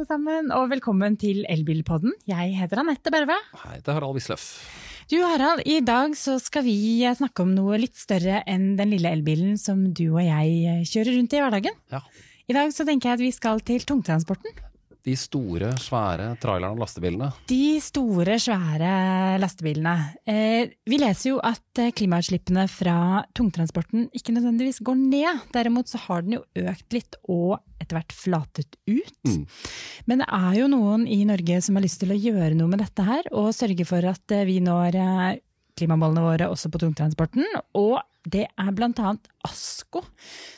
alle sammen, og velkommen til Elbilpodden. Jeg heter Anette Berve. Hei, det er Harald Wisløff. Du Harald, i dag så skal vi snakke om noe litt større enn den lille elbilen som du og jeg kjører rundt i hverdagen. Ja. I dag så tenker jeg at vi skal til tungtransporten. De store, svære trailerne og lastebilene. De store, svære lastebilene. Eh, vi leser jo at eh, klimautslippene fra tungtransporten ikke nødvendigvis går ned. Derimot så har den jo økt litt og etter hvert flatet ut. Mm. Men det er jo noen i Norge som har lyst til å gjøre noe med dette her, og sørge for at eh, vi når eh, klimamålene våre også på tungtransporten. Og det er blant annet Asko.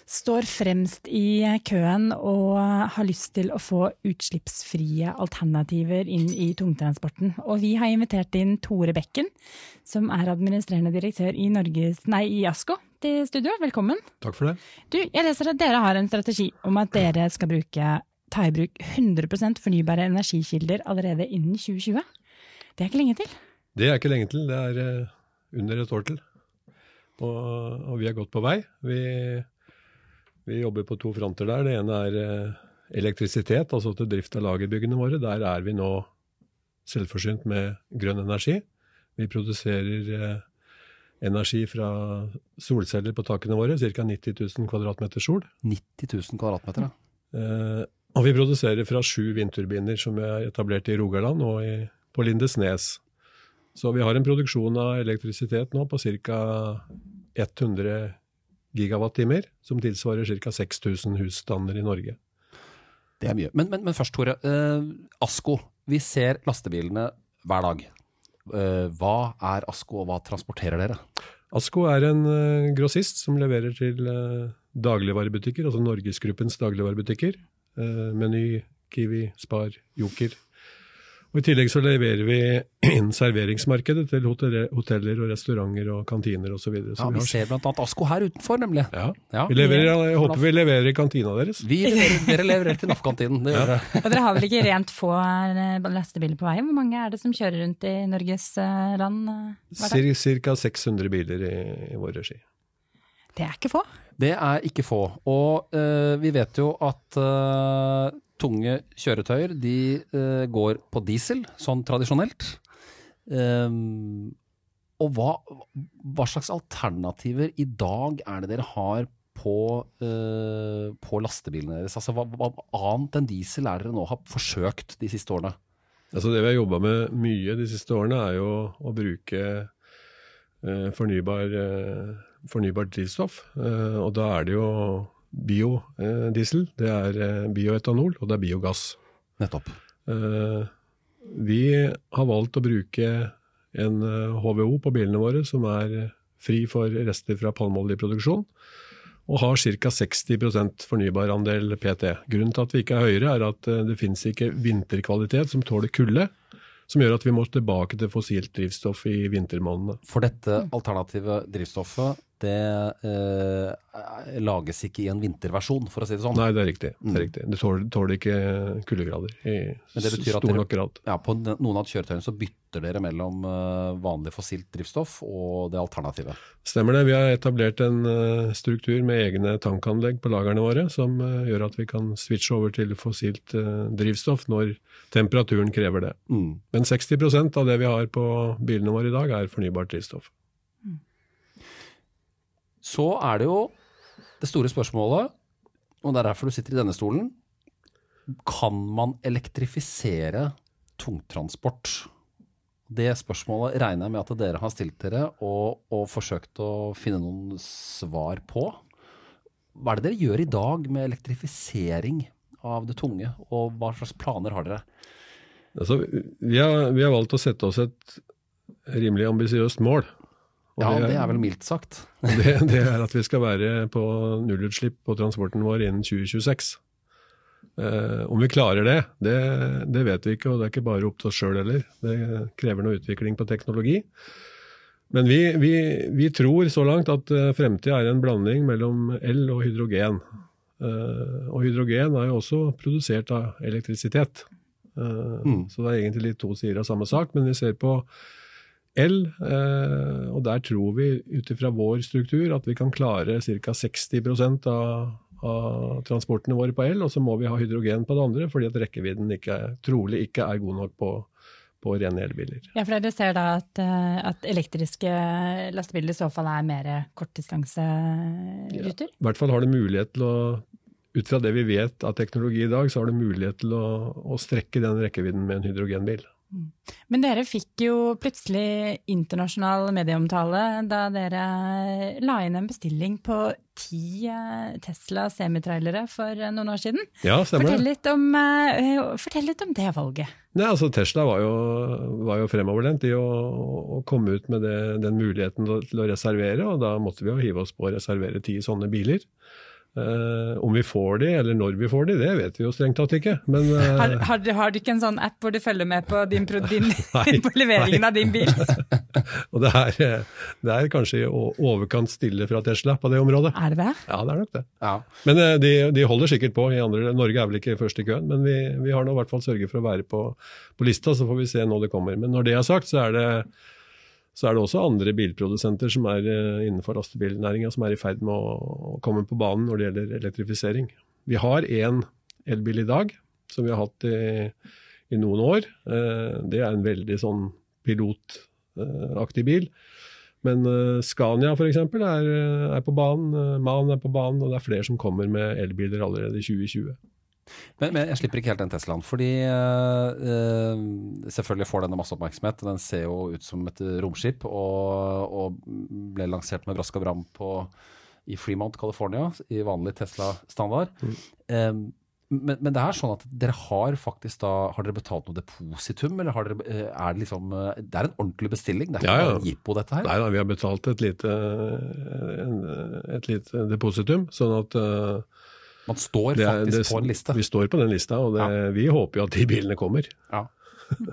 Står fremst i køen og har lyst til å få utslippsfrie alternativer inn i tungtransporten. Og vi har invitert inn Tore Bekken, som er administrerende direktør i, Norges, nei, i Asko, til studio. Velkommen. Takk for det. Du, jeg leser at dere har en strategi om at dere skal bruke, ta i bruk 100% fornybare energikilder allerede innen 2020. Det er ikke lenge til. Det er ikke lenge til, det er eh, under et år til. Og, og vi er godt på vei. Vi, vi jobber på to fronter der. Det ene er eh, elektrisitet, altså til drift av lagerbyggene våre. Der er vi nå selvforsynt med grønn energi. Vi produserer eh, energi fra solceller på takene våre, ca. 90 000 kvadratmeter sol. 90 000 kvadratmeter, ja. Eh, og vi produserer fra sju vindturbiner som er etablert i Rogaland og i, på Lindesnes. Så vi har en produksjon av elektrisitet nå på ca. 100 gigawattimer, som tilsvarer ca. 6000 husstander i Norge. Det er mye. Men, men, men først, Tore. Eh, Asko. Vi ser lastebilene hver dag. Eh, hva er Asko, og hva transporterer dere? Asko er en eh, grossist som leverer til eh, dagligvarebutikker, altså Norgesgruppens dagligvarebutikker. Eh, Meny, Kiwi, Spar, Joker. Og I tillegg så leverer vi inn serveringsmarkedet til hoteller, hoteller og restauranter og kantiner osv. Ja, vi ser blant annet Asko her utenfor, nemlig. Ja. Ja, Vi leverer, vi- jeg håper vi leverer i kantina deres. Vi leverer, dere leverer til NAF-kantinen. Det gjør ja. Og dere har vel ikke rent få eh, lastebiler på veien? Hvor mange er det som kjører rundt i Norges eh, land eh. Cir- Ca. 600 biler i, i vår regi. Det er ikke få. Det er ikke få. Og eh, vi vet jo at eh, tunge kjøretøyer de uh, går på diesel, sånn tradisjonelt. Um, og hva, hva slags alternativer i dag er det dere har på, uh, på lastebilene deres? Altså, hva, hva annet enn diesel er dere nå har forsøkt de siste årene? Altså det vi har jobba med mye de siste årene, er jo å bruke uh, fornybar, uh, fornybar drivstoff. Og da er det jo biodiesel, det er eh, bioetanol, og det er biogass. Nettopp. Eh, vi har valgt å bruke en eh, HVO på bilene våre som er eh, fri for rester fra palmeoljeproduksjon, og har ca. 60% fornybarandel PT. Grunnen til at vi ikke er høyere, er at eh, det finnes ikke vinterkvalitet som tåler kulde, som gjør at vi må tilbake til fossilt drivstoff i vintermånedene. For dette alternative drivstoffet, det eh, lages ikke i en vinterversjon, for å si det sånn. Nei, det er riktig. Det, er riktig. Du tåler, tåler ikke kuldegrader i Men det betyr at stor dere- nok grad. Ja, på noen av kjøretøyene så bytter dere mellom eh, vanlig fossilt drivstoff og det alternativet. Stemmer det. Vi har etablert en eh, struktur med egne tankanlegg på lagrene våre, som eh, gjør at vi kan switche over til fossilt drivstoff når temperaturen krever det. Mm. Men 60% av det vi har på bilene våre i dag, er fornybart drivstoff. Så er det jo det store spørsmålet, og det er derfor du sitter i denne stolen. Kan man elektrifisere tungtransport? Det spørsmålet regner jeg med at dere har stilt dere og, og forsøkt å finne noen svar på. Hva er det dere gjør i dag med elektrifisering av det tunge, og hva slags planer har dere? Altså, vi, har, vi har valgt å sette oss et rimelig ambisiøst mål. Og Ja, det er vel mildt sagt. Det, det er at vi skal være på nullutslipp på transporten vår innen 2026. Eh, om vi klarer det, det, det vet vi ikke, og det er ikke bare opp til oss sjøl heller. Det krever noe utvikling på teknologi. Men vi, vi, vi tror så langt at uh, fremtida er en blanding mellom el og hydrogen. Eh, og hydrogen er jo også produsert av elektrisitet. Eh, Mm. Så det er egentlig litt to sider av samme sak. Men vi ser på el, eh, og der tror vi ut ifra vår struktur at vi kan klare ca. 60 av, av transportene våre på el, og så må vi ha hydrogen på det andre, fordi at rekkevidden ikke trolig ikke er god nok på, på rene elbiler. Ja, for dere ser da at, eh, at elektriske lastebiler i så fall er mer kortdistanseruter? I hvert fall har det mulighet til å ut fra det vi vet av teknologi i dag, så har du mulighet til å, å strekke den rekkevidden med en hydrogenbil. Men dere fikk jo plutselig internasjonal medieomtale da dere la inn en bestilling på ti eh, Tesla semitrailere for eh, noen år siden. Ja, stemmer fortell litt, om, eh, fortell litt om det valget. Nei, altså Tesla var jo, var jo fremoverlent i å, å komme ut med det, den muligheten til å reservere, og da måtte vi jo hive oss på å reservere ti sånne biler. Uh, om vi får de, eller når vi får de, det vet vi jo strengt tatt ikke. Men, uh, har, har, du, har, du ikke en sånn app hvor du følger med på, din, din, nei, på leveringen nei. av din bil? og det er, det er, kanskje i overkant stille fra Tesla på det området. Er det det? Ja, det er nok det. Ja. Men uh, de, de, holder sikkert på i andre Norge er vel ikke først i køen, men vi, vi har nå i hvert fall sørget for å være på, på lista, så får vi se når det kommer. Men når det er sagt, så er det så er det også andre bilprodusenter som er eh, innenfor lastebilnæringa som er i ferd med å komme på banen når det gjelder elektrifisering. Vi har én elbil i dag, som vi har hatt i, i noen år. Eh, det er en veldig sånn pilotaktig bil. Men eh, Scania f.eks. Er, er på banen, MAN er på banen, og det er flere som kommer med elbiler allerede i 2020. Men, men, jeg slipper ikke helt den Teslaen. Fordi uh, selvfølgelig får denne masse oppmerksomhet. Den ser jo ut som et romskip og, og ble lansert med brask og bram på, i Fremont, California, i vanlig Tesla-standard. Mm. Um, men, men, det er sånn at dere har faktisk da Har dere betalt noe depositum, eller har dere, er det liksom Det er en ordentlig bestilling? Det er ikke ja, ja. jippo, dette her? Nei da, vi har betalt et lite, et lite depositum. Sånn at uh, man står faktisk det, på en liste. Vi står på den lista, og det, ja. vi håper jo at de bilene kommer. Ja.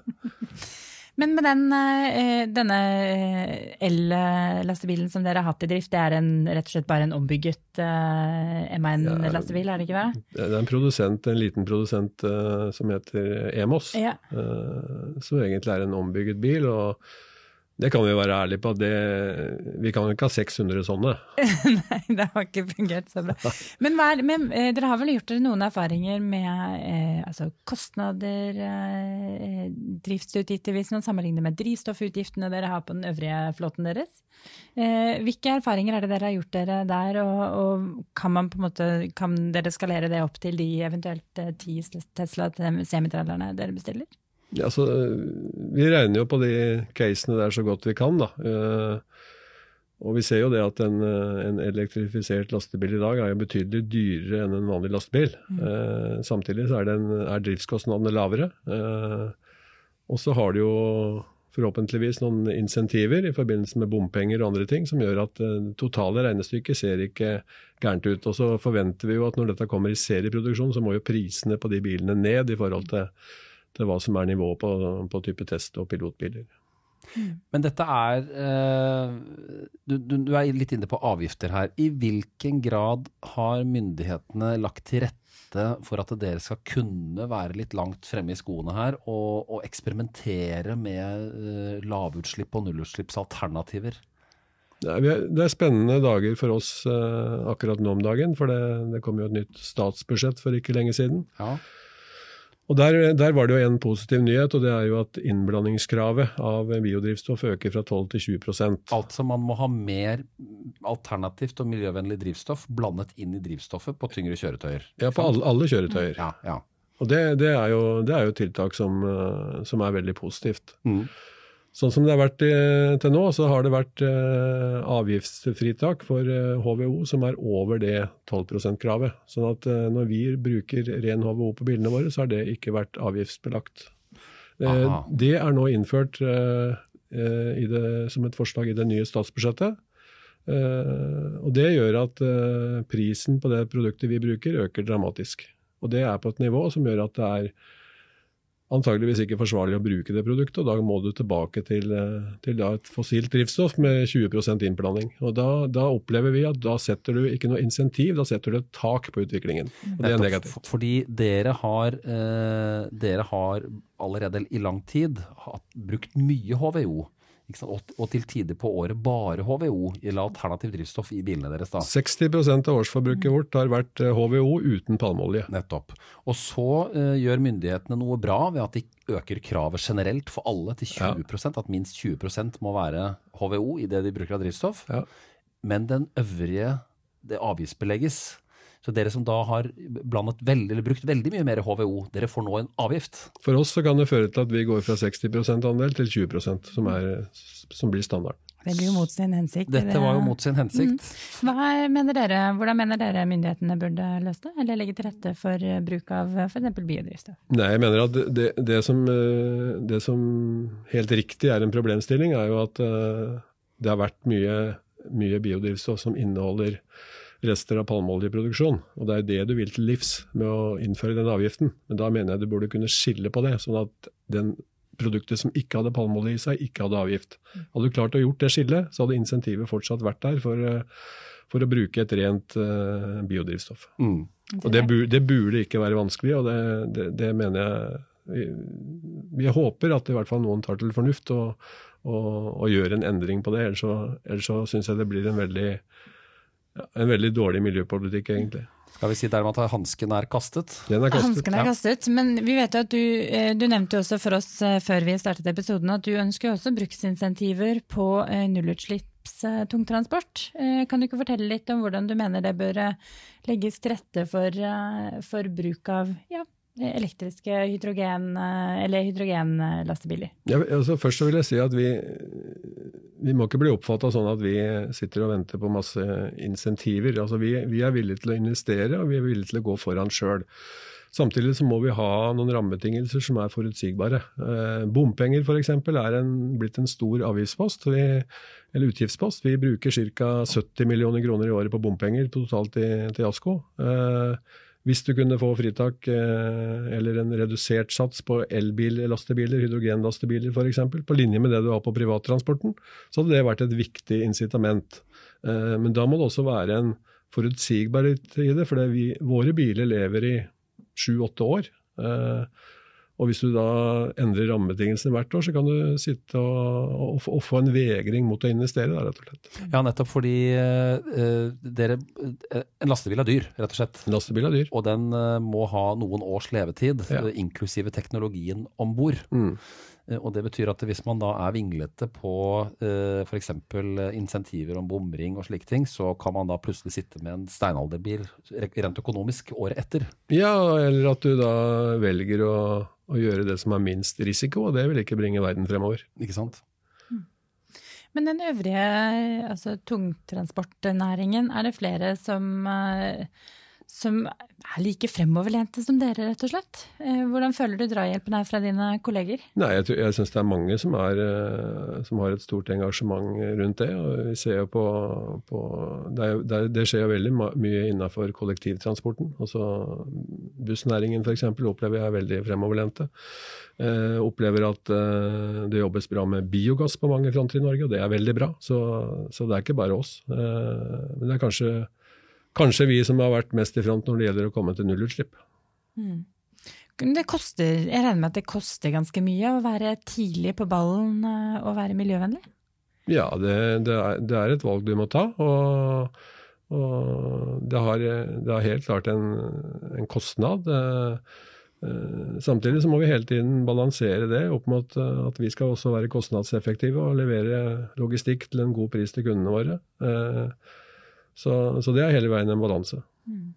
Men med den, eh, denne eh, el-lastebilen som dere har hatt i drift, det er en, rett og slett bare en ombygget uh, MAN-lastebil, er det ikke det? Det er en produsent, en liten produsent uh, som heter Emos, ja. uh, som egentlig er en ombygget bil. og det kan vi være ærlige på. Det, vi kan jo ikke ha 600 sånne. Nei, det har ikke fungert så bra. Men, er, men eh, dere har vel gjort dere noen erfaringer med eh, altså kostnader, eh, driftsutgifter, hvis man sammenligner med drivstoffutgiftene dere har på den øvrige flåten deres? Eh, hvilke erfaringer er det dere har gjort dere der, og, og kan, man på en måte, kan dere skalere det opp til de eventuelt eh, ti Tesla semitrailerne dere bestiller? Ja, så, vi regner jo på de casene der så godt vi kan. da. Eh, og vi ser jo det at en, eh, en, elektrifisert lastebil i dag er jo betydelig dyrere enn en vanlig lastebil. Mm. Samtidig så er, den, er driftskostnadene lavere. Og så har det jo forhåpentligvis noen insentiver i forbindelse med bompenger og andre ting som gjør at det totale regnestykket ser ikke gærent ut. Og så forventer vi jo at når dette kommer i serieproduksjon, så må jo prisene på de bilene ned i forhold til til hva som er nivået på, på type test- og pilotbiler. Men dette er eh, du, du, er litt inne på avgifter her. I hvilken grad har myndighetene lagt til rette for at dere skal kunne være litt langt fremme i skoene her og, og eksperimentere med uh, lavutslipp og nullutslippsalternativer? Det er, det er, spennende dager for oss uh, akkurat nå om dagen. For det, det kom jo et nytt statsbudsjett for ikke lenge siden. Ja. Og der, der, var det jo en positiv nyhet, og det er jo at innblandingskravet av biodrivstoff øker fra 12 til 20% Altså man må ha mer alternativt og miljøvennlig drivstoff blandet inn i drivstoffet på tyngre kjøretøyer? Ja, på alle, alle kjøretøyer. Ja, ja. Og det, det, er jo, det, er jo, tiltak som, eh, som er veldig positivt. Mm. Sånn som det har vært eh, til nå, så har det vært eh, avgiftsfritak for HVO eh, som er over det 12 %-kravet. Sånn at når vi bruker ren HVO på bilene våre, så har det ikke vært avgiftsbelagt. Aha. Det er nå innført det, som et forslag i det nye statsbudsjettet. Og det gjør at prisen på det produktet vi bruker, øker dramatisk. Og det er på et nivå som gjør at det er antageligvis ikke forsvarlig å bruke det produktet, og da må du tilbake til, eh, til et fossilt drivstoff med 20% innblanding. Og da, da, opplever vi at da setter du ikke noe insentiv, da setter du et tak på utviklingen. Og det er negativt. Fordi dere har, eh, dere har allerede i lang tid hatt, brukt mye HVO? Og, og til tider på året bare HVO eller alternativ drivstoff i bilene deres. da. 60 av årsforbruket vårt har vært eh, HVO uten palmeolje. Nettopp. Og så uh, gjør myndighetene noe bra ved at de øker kravet generelt for alle til 20 ja. At minst 20% må være HVO i det de bruker av drivstoff. Ja. Men den øvrige, det avgiftsbelegges. Så dere som da har blandet veldig, eller brukt veldig mye mer HVO, dere får nå en avgift. For oss så kan det føre til at vi går fra 60 andel til 20 som, er, som blir standarden. Det blir jo mot sin hensikt. Dette var jo mot sin hensikt. Hva mener dere, hvordan mener dere myndighetene burde løse det, eller legge til rette for bruk av f.eks. biodrivstoff? Nei, jeg mener at det, det, som, det som helt riktig er en problemstilling, er jo at eh, det har vært mye, mye biodrivstoff som inneholder rester av palmeoljeproduksjon. Og det er det du vil til livs med å innføre den avgiften. Men da mener jeg du burde kunne skille på det, sånn at den produktet som ikke hadde palmeolje i seg, ikke hadde avgift. Hadde du klart å gjort det skillet, så hadde insentivet fortsatt vært der for, eh, for å bruke et rent uh, biodrivstoff. Mm. Og det, det, burde ikke være vanskelig, og det, det, det mener jeg vi, vi, håper at i hvert fall noen tar til fornuft og, og, og gjør en endring på det. Ellers så, ellers så syns jeg det blir en veldig en veldig dårlig miljøpolitikk, egentlig. Skal vi si dermed at hansken er kastet? Den er kastet. Hansken er kastet, men vi vet jo at du, eh, du nevnte jo også for oss eh, før vi startet episoden at du ønsker også bruksinsentiver på nullutslippstungtransport. tungtransport. Kan du ikke fortelle litt om hvordan du mener det bør legges til rette for, for bruk av ja, elektriske hydrogen- eller hydrogenlastebiler? Ja, altså først så vil jeg si at vi, vi må ikke bli oppfatta sånn at vi sitter og venter på masse insentiver. Altså vi, vi, er villige til å investere, og vi er villige til å gå foran sjøl. Samtidig så må vi ha noen rammebetingelser som er forutsigbare. Eh, bompenger f.eks. er en, blitt en stor avgiftspost, vi, eller utgiftspost. Vi bruker ca. 70 millioner kroner i året på bompenger totalt i, til ASKO. Eh, hvis du kunne få fritak eh, eller en redusert sats på elbil-lastebiler, hydrogenlastebiler f.eks., på linje med det du har på privattransporten, så hadde det vært et viktig incitament. Eh, men da må det også være en forutsigbarhet i det, for våre biler lever i sju-åtte år. Eh, og hvis du da endrer rammebetingelsene hvert år, så kan du sitte og, og, og få en vegring mot å investere, da, rett og slett. Ja, nettopp fordi uh, dere uh, En lastebil er dyr, rett og slett. En lastebil er dyr. Og den uh, må ha noen års levetid, ja. inklusive teknologien om bord. Mm. Og det betyr at hvis man da er vinglete på uh, f.eks. insentiver om bomring og slike ting, så kan man da plutselig sitte med en steinalderbil rent økonomisk året etter. Ja, eller at du da velger å å gjøre det som er minst risiko, og det vil ikke bringe verden fremover. Ikke sant? Mm. Men den øvrige altså tungtransportnæringen, er det flere som uh, som er like fremoverlente som dere, rett og slett. Eh, hvordan føler du drahjelpen her fra dine kolleger? Nei, Jeg, jeg syns det er mange som, er, eh, som, har et stort engasjement rundt det. og vi ser på, på det, er, det, skjer jo veldig mye innenfor kollektivtransporten. Også Bussnæringen f.eks. opplever jeg er veldig fremoverlente. Eh, opplever at eh, det jobbes bra med biogass på mange fronter i Norge, og det er veldig bra. Så, så det er ikke bare oss. Eh, men det er kanskje kanskje vi som har vært mest i front når det gjelder å komme til nullutslipp. Mm. Det koster, jeg regner med at det koster ganske mye å være tidlig på ballen eh, og være miljøvennlig? Ja, det, det, er, det er, et valg du må ta. Og, og det, har, det, har, helt klart en, en kostnad. Eh, eh, samtidig så må vi hele tiden balansere det opp mot at vi skal også være kostnadseffektive og levere logistikk til en god pris til kundene våre. Så, så det er hele veien en balanse. Mm.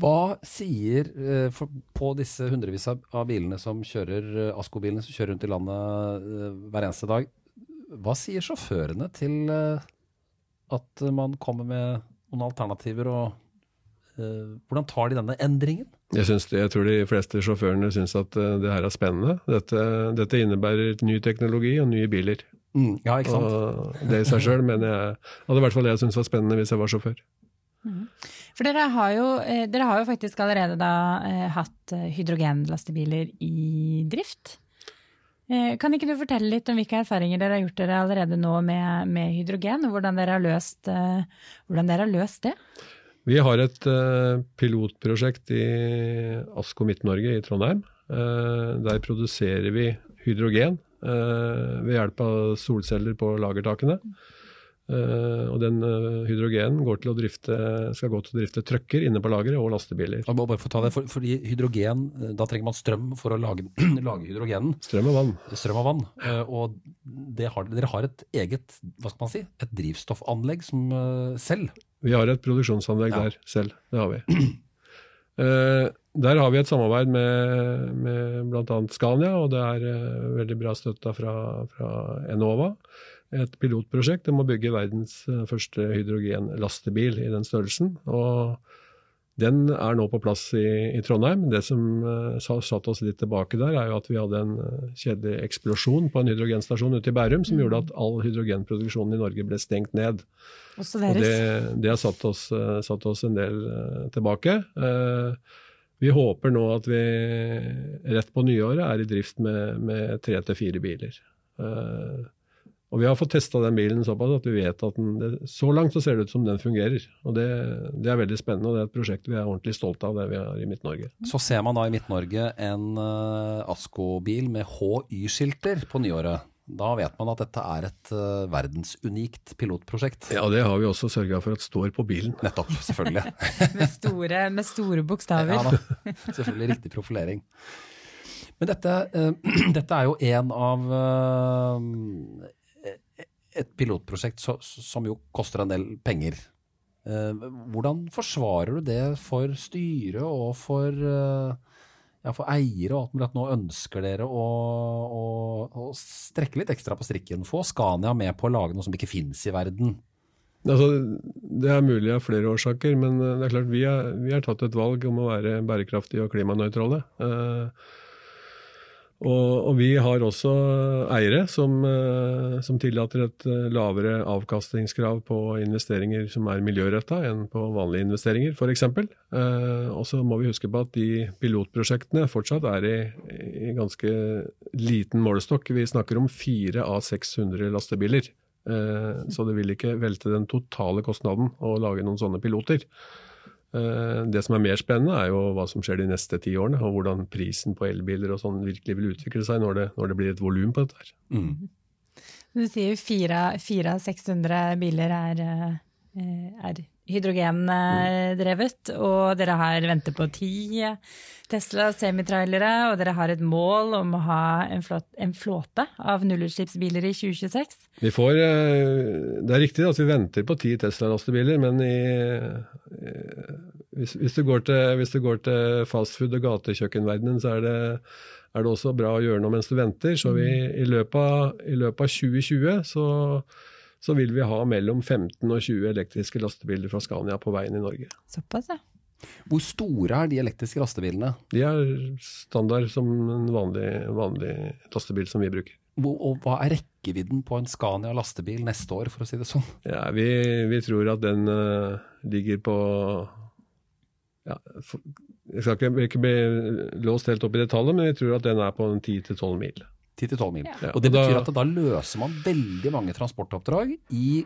Hva sier eh, for, på disse hundrevis av, bilene som kjører eh, Asko-bilene som kjører rundt i landet eh, hver eneste dag, hva sier sjåførene til at man kommer med noen alternativer, og hvordan tar de denne endringen? Jeg, det, jeg, tror de fleste sjåførene syns at det her er spennende. Dette, dette innebærer ny teknologi og nye biler. Mm, ja, ikke sant? Og det i seg sjøl mener jeg hadde i hvert fall jeg syntes var spennende hvis jeg var sjåfør. Mm. For dere har, jo, eh, dere har, jo, faktisk allerede da eh, hatt eh, hydrogenlastebiler i drift. Eh, kan ikke du fortelle litt om hvilke erfaringer dere har gjort dere allerede nå med, med hydrogen, og hvordan dere, løst, eh, hvordan dere har løst, det? Vi har et pilotprosjekt i Asko Midt-Norge i Trondheim. Der produserer vi hydrogen ved hjelp av solceller på lagertakene. Uh, og den uh, hydrogenen går til å drifte, skal gå til å drifte trucker inne på lageret og lastebiler. Jeg må bare få ta det, for, fordi hydrogen, eh, Da trenger man strøm for å lage, lage hydrogenen. Strøm og vann. Strøm og vann. Uh, Og det har, dere har et eget hva skal man si, et drivstoffanlegg som eh, selv. Vi har et produksjonsanlegg Ja. der selv. Det har vi. Eh, der har vi et samarbeid med, med bl.a. Scania, og det er eh, veldig bra støtta fra, fra Enova. Et pilotprosjekt om å bygge verdens eh, første hydrogenlastebil i den størrelsen. og den er nå på plass i, i Trondheim. Det som uh, satte oss litt tilbake der, er jo at vi hadde en uh, kjedelig eksplosjon på en hydrogenstasjon ute i Bærum som gjorde at all hydrogenproduksjonen i Norge ble stengt ned. Og det, det har satt oss, uh, satt oss en del uh, tilbake. Eh, vi håper nå at vi rett på nyåret er i drift med, med tre til fire biler. Eh, og vi har fått testa den bilen såpass at vi vet at den, så langt så ser det ut som den fungerer. Og det, det er veldig spennende, og det er et prosjekt vi er ordentlig stolte av, det vi har i Midt-Norge. Så ser man da i Midt-Norge en uh, Asko-bil med HY-skilter på nyåret. Da vet man at dette er et uh, verdensunikt pilotprosjekt. Ja, det har vi også sørga for at står på bilen. Nettopp, selvfølgelig. Med store, med store bokstaver. Ja da, selvfølgelig riktig profilering. Men dette, uh, dette er jo en av et pilotprosjekt så, som jo koster en del penger. Eh, hvordan forsvarer du det for styret og for, eh, ja, for eiere og at nå ønsker dere å, å, å strekke litt ekstra på strikken? Få Scania med på å lage noe som ikke fins i verden. Altså, det er mulig av flere årsaker, men eh, det er klart vi har tatt et valg om å være bærekraftige og klimanøytrale. Eh, og, og vi har også eiere som, eh, som tillater et eh, lavere avkastningskrav på investeringer som er miljøretta enn på vanlige investeringer, f.eks. Eh, og så må vi huske på at de pilotprosjektene fortsatt er i, i ganske liten målestokk. Vi snakker om fire av 600 lastebiler. Så det vil ikke velte den totale kostnaden å lage noen sånne piloter. Eh, Det som er mer spennende, er jo hva som skjer de neste ti årene, og hvordan prisen på elbiler og sånn virkelig vil utvikle seg når det, når det blir et volum på dette. her. Mm. Du sier jo fire av 600 biler er, eh, er hydrogendrevet, og dere har ventet på ti Tesla semitrailere, og dere har et mål om å ha en, flåt, en flåte av nullutslippsbiler i 2026. Vi får, eh, Det er riktig at vi venter på ti Tesla-lastebiler, men i, eh, hvis, hvis, det går til, hvis du går til fastfood- og gatekjøkkenverdenen, så er det, er det også bra å gjøre noe mens du venter. Så vi, i, løpet av, i løpet av 2020 så, så vil vi ha mellom 15 og 20 elektriske lastebiler fra Scania på veien i Norge. Såpass, ja. Hvor store er de elektriske lastebilene? De er standard som en vanlig, vanlig lastebil som vi bruker. Hvor- Og hva er rekkevidden på en Scania lastebil neste år, for å si det sånn? Ja, vi, vi tror at den uh, ligger på ja, for, Jeg skal ikke, ikke bli låst helt opp i det tallet, men vi tror at den er på 10-12 mil. 10-12 mil. Ja, Og det betyr at da løser man veldig mange transportoppdrag i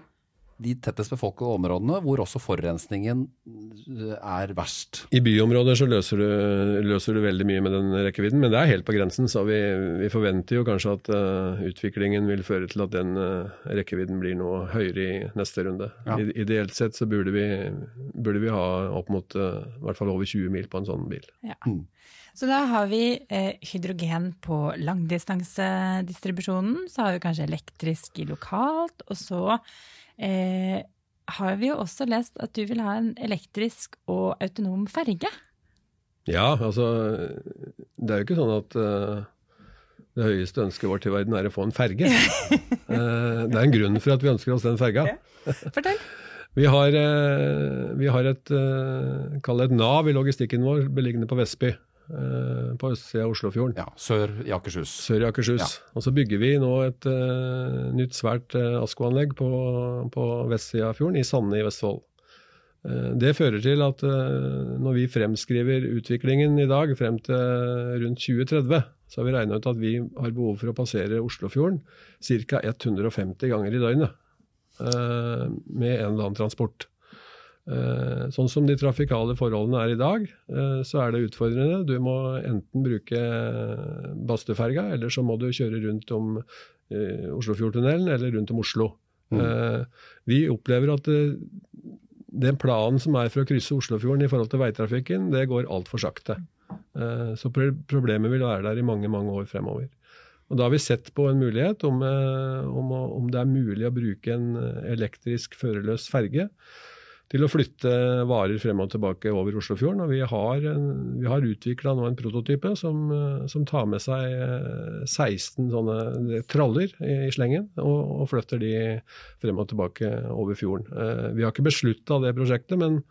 de tettest befolkede områdene, hvor også forurensningen eh, er verst. I byområder så løser du, løser du veldig mye med den rekkevidden, men det er helt på grensen. Så vi, vi forventer jo kanskje at uh, utviklingen vil føre til at den uh, rekkevidden blir noe høyere i neste runde. Ja. I, ideelt sett så burde vi, burde vi ha opp mot uh, i hvert fall over 20 mil på en sånn bil. Ja. Mm. Så da har vi eh, hydrogen på langdistansedistribusjonen, så har vi kanskje elektrisk i lokalt, og så eh, har vi jo også lest at du vil ha en elektrisk og autonom ferge. Ja, altså Det er jo ikke sånn at uh, det høyeste ønsket vårt i verden er å få en ferge. uh, det er en grunn for at vi ønsker oss den ferga. Fortell. Vi har, eh, vi har et, kall det et nav i logistikken vår, beliggende på Vestby. Eh, på østsida av Oslofjorden. Ja, sør i Akershus. Sør i Akershus. Ja. Og så bygger vi nå et uh, nytt svært uh, ASKO-anlegg på, på vestsida av fjorden, i Sande i Vestfold. Det fører til at når vi fremskriver utviklingen i dag frem til rundt 2030, så har vi regna ut at vi har behov for å passere Oslofjorden ca. 150 ganger i døgnet med en eller annen transport. Eh, Sånn som de trafikale forholdene er i dag, eh, så er det utfordrende. Du må enten bruke eh, Bastøferga, eller så må du kjøre rundt om Oslofjordtunnelen eller rundt om Oslo. Mm. Vi opplever at den planen som er for å krysse Oslofjorden i forhold til veitrafikken, det går altfor sakte. Så problemet vil være der i mange, mange år fremover. Og Da har vi sett på en mulighet om, om, om det er mulig å bruke en elektrisk førerløs ferge til å flytte varer frem og tilbake over Oslofjorden. Og vi har, en- vi har utvikla nå en prototype som, eh, som tar med seg eh, 16 sånne traller i, i slengen, og, og flytter de frem og tilbake over fjorden. Eh, Vi har ikke beslutta det prosjektet, men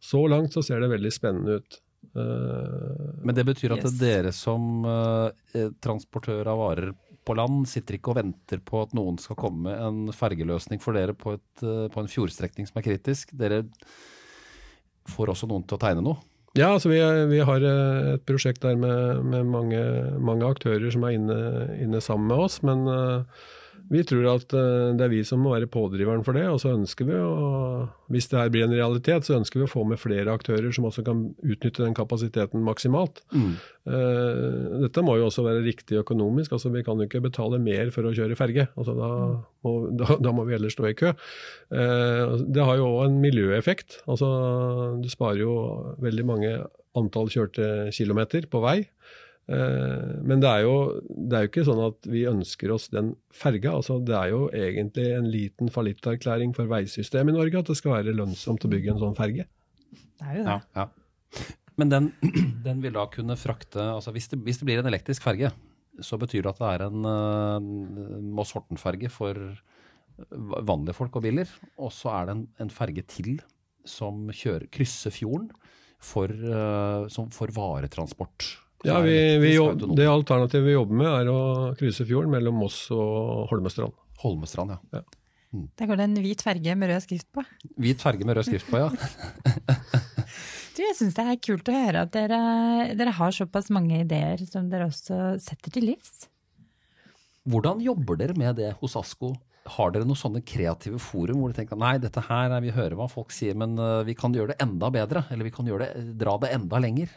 så langt så ser det veldig spennende ut. Eh, Men det betyr at Yes. dere som eh, transportør av varer på land sitter ikke og venter på at noen skal komme med en fergeløsning for dere på, et, eh, på en fjordstrekning som er kritisk. Dere får også noen til å tegne noe. Ja, altså vi, vi har eh, et prosjekt der med, med mange, mange aktører som er inne, inne sammen med oss. Men eh, vi tror at eh, det er vi som må være pådriveren for det. Og så ønsker vi, å, hvis det her blir en realitet, så ønsker vi å få med flere aktører som også kan utnytte den kapasiteten maksimalt. Mm. dette må jo også være riktig økonomisk. altså Vi kan jo ikke betale mer for å kjøre ferge. altså Da må, da, da må vi heller stå i kø. Eh, det har jo òg en miljøeffekt. altså Du sparer jo veldig mange antall kjørte kilometer på vei. Eh, Men det er, jo, det er jo ikke sånn at vi ønsker oss den ferga. altså Det er jo egentlig en liten fallitterklæring for veisystemet i Norge at det skal være lønnsomt å bygge en sånn ferge. Det er jo det. Ja, ja. Men den, den vil da kunne frakte altså hvis det, hvis det blir en elektrisk ferge, så betyr det at det er en uh, Moss-Horten-ferge for vanlige folk og biler. Og så er det en, en ferge til som kjører, krysser fjorden for, uh, som for varetransport. Ja, vi, det vi, jobb- Det alternativet vi jobber med, er å krysse fjorden mellom Moss og Holmestrand. Holmestrand, ja. Der går det en hvit ferge med rød skrift på. Hvit ferge med rød skrift på, ja. Du, jeg syns det er kult å høre at dere, dere har såpass mange ideer som dere også setter til livs. Hvordan jobber dere med det hos ASKO? Har dere noen sånne kreative forum hvor dere tenker nei, dette her, er- vi hører hva folk sier, men eh, vi kan gjøre det enda bedre, eller vi kan gjøre det, dra det enda lenger?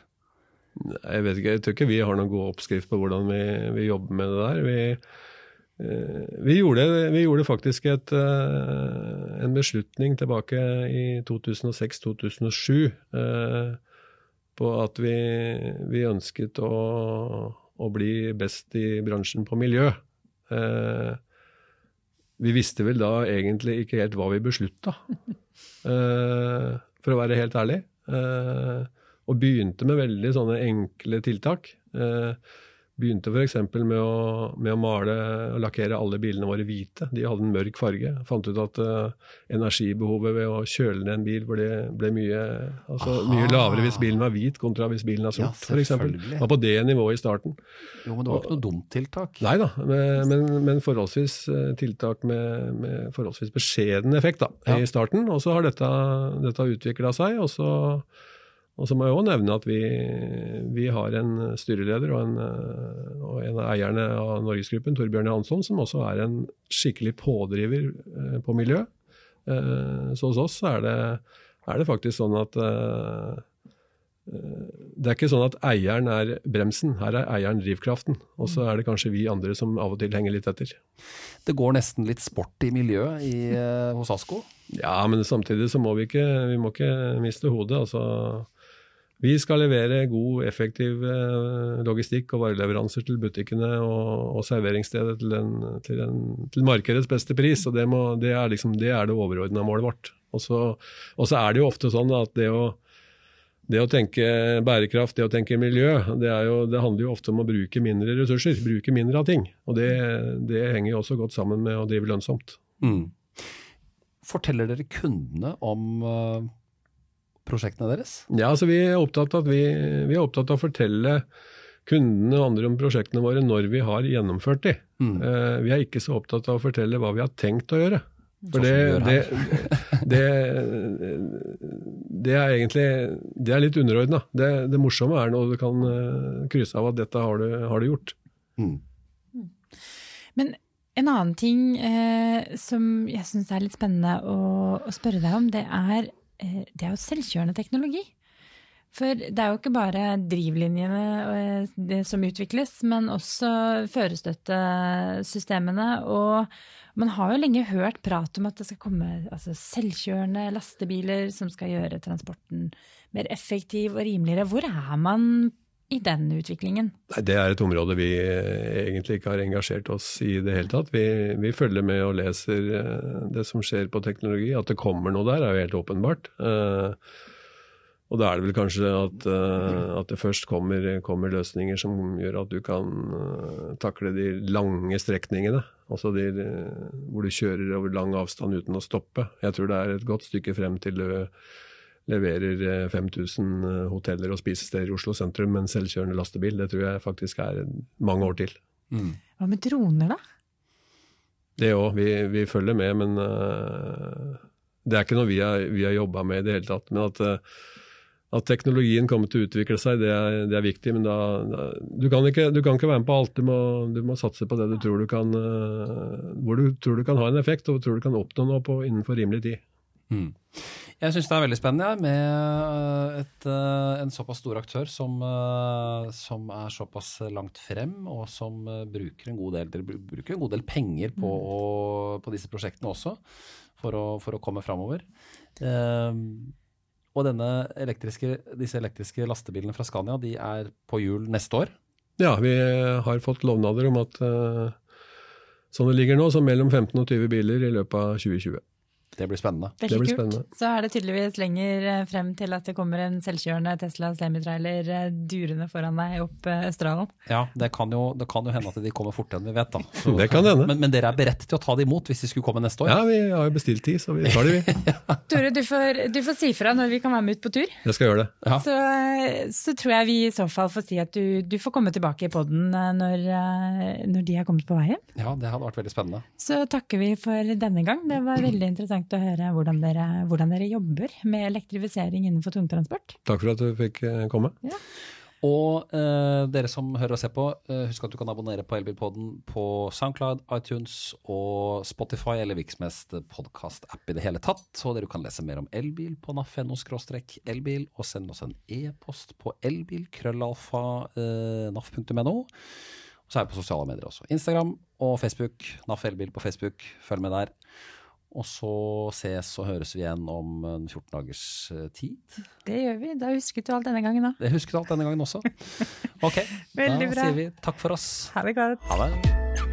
Jeg vet ikke, jeg tror ikke vi har noen god oppskrift på hvordan vi, vi jobber med det der. Vi, eh, vi, gjorde, vi gjorde faktisk et, eh, en beslutning tilbake i 2006-2007 eh, på at vi, vi ønsket å, å bli best i bransjen på miljø. Vi visste vel da egentlig ikke helt hva vi beslutta, for å være helt ærlig. Og begynte med veldig sånne enkle tiltak. Eh, begynte f.eks. Med, å- med å male og lakkere alle bilene våre hvite. De hadde en mørk farge. Fant ut at eh, energibehovet ved å kjøle ned en bil ble, ble mye, altså, mye lavere hvis bilen var hvit kontra hvis bilen er sort. eksempel. selvfølgelig. Var på det nivået i starten. Jo, men det var ikke noe dumt tiltak. Nei da, men, men, men forholdsvis eh, tiltak med, med forholdsvis beskjeden effekt da, Ja. i starten. Og så har dette, dette utvikla seg. Og så, og så må jeg òg nevne at vi, vi har en styreleder og en, og en av eierne av Norgesgruppen, Torbjørn Jansson, som også er en skikkelig pådriver eh, på miljø. Eh, Så hos oss er det, er det faktisk sånn at eh, det er ikke sånn at eieren er bremsen, her er eieren drivkraften. Og så er det kanskje vi andre som av og til henger litt etter. Det går nesten litt sport i miljøet i, hos ASKO. Ja, men samtidig så må vi ikke, vi må ikke miste hodet. Altså, vi skal levere god, effektiv eh, logistikk og vareleveranser til butikkene og, og serveringsstedet til, en, til, en, til markedets beste pris. og Det, må, det, er, liksom, det er det overordna målet vårt. Og så, er det jo ofte sånn at det å det å tenke bærekraft, det å tenke miljø, det, jo, det handler jo ofte om å bruke mindre ressurser. Bruke mindre av ting. Og det, det henger jo også godt sammen med å drive lønnsomt. Mm. Forteller dere kundene om eh, prosjektene deres? Ja, altså vi er opptatt av, at vi, vi er opptatt av å fortelle kundene og andre om prosjektene våre når vi har gjennomført de. Mm. Uh, vi er ikke så opptatt av å fortelle hva vi har tenkt å gjøre. For det, det, det, det er egentlig det er litt underordna. Det, det morsomme er når du kan eh, krysse av at dette har du, har du gjort. Mm. Men en annen ting eh, som jeg syns er litt spennende å, å spørre deg om, det er det er jo selvkjørende teknologi. For det er jo ikke bare drivlinjene eh, som utvikles, men også førerstøttesystemene. Og man har jo lenge hørt prat om at det skal komme altså, selvkjørende lastebiler som skal gjøre transporten mer effektiv og rimeligere. Hvor er man i den utviklingen? Nei, Det er et område vi eh, egentlig ikke har engasjert oss i det hele tatt. Vi, vi følger med og leser eh, det som skjer på teknologi. At det kommer noe der, er jo helt åpenbart. Eh, Og da er det vel kanskje at, at det først kommer, kommer løsninger som gjør at du kan takle de lange strekningene. Altså de, hvor du kjører over lang avstand uten å stoppe. Jeg tror det er et godt stykke frem til du leverer eh, 5000 hoteller og spisesteder i Oslo sentrum med en selvkjørende lastebil. Det tror jeg faktisk er mange år til. Mm. Hva med droner, da? Det òg. Vi, vi følger med, men uh, det er ikke noe vi har, vi har jobba med i det hele tatt. Men at, uh, at teknologien kommer til å utvikle seg, det er, det er viktig. Men da, da du, kan ikke, du kan ikke være med på alt. Du må, du må satse på det du tror du kan uh, Hvor du tror du kan ha en effekt, og tror du kan oppnå noe på, innenfor rimelig tid. Mm. Jeg syns det er veldig spennende ja, med øh, et, øh, en såpass stor aktør som, øh, som er såpass langt frem, og som bruker en god del, bruker en god del penger på, å- på disse prosjektene også, for å, for å komme framover. Ehm, og denne elektriske, disse elektriske lastebilene fra Scania de er på hjul neste år. Ja, vi har fått lovnader om at sånn det ligger nå, så mellom 15 og 20 biler i løpet av 2020. Det blir spennende. Veldig blir kult. spennende. Så er det tydeligvis lenger eh, frem til at det kommer en selvkjørende Tesla semitrailer eh, durende foran deg opp eh, Østerdalen. Ja, det kan, jo, det kan jo hende at de kommer fortere enn vi vet, da. Så- Det kan hende. Men, men dere er beredt til å ta det imot hvis de skulle komme neste år? Ja, vi har jo bestilt tid, så vi tar det, vi. Tore, du får, du får si fra når vi kan være med ut på tur. Jeg skal gjøre det. Ja. Så, så tror jeg vi i så fall får si at du, du får komme tilbake i poden når, når de har kommet på veien. Ja, det hadde vært veldig spennende. Så takker vi for denne gang. Det var veldig interessant å høre hvordan dere, hvordan dere jobber med elektrifisering innenfor tungtransport. Takk for at du fikk komme. komme. Og eh, dere som hører og ser på, eh, husk at du kan abonnere på Elbilpodden på Soundcloud, iTunes og Spotify eller helst podkast-app i det hele tatt. Og dere kan lese mer om elbil på naf.no elbil, og send oss en e-post på elbil-krøllalfa eh, Og så er vi på sosiale medier også. Instagram og Facebook. NAF Elbil på Facebook. Følg med der. Og så ses og høres vi igjen om en 14 dagers eh, tid. Det gjør vi. Da husket du alt denne gangen òg. Jeg husket alt denne gangen også. Ok, Veldig da bra. sier vi takk for oss. Ha det godt. Ha det.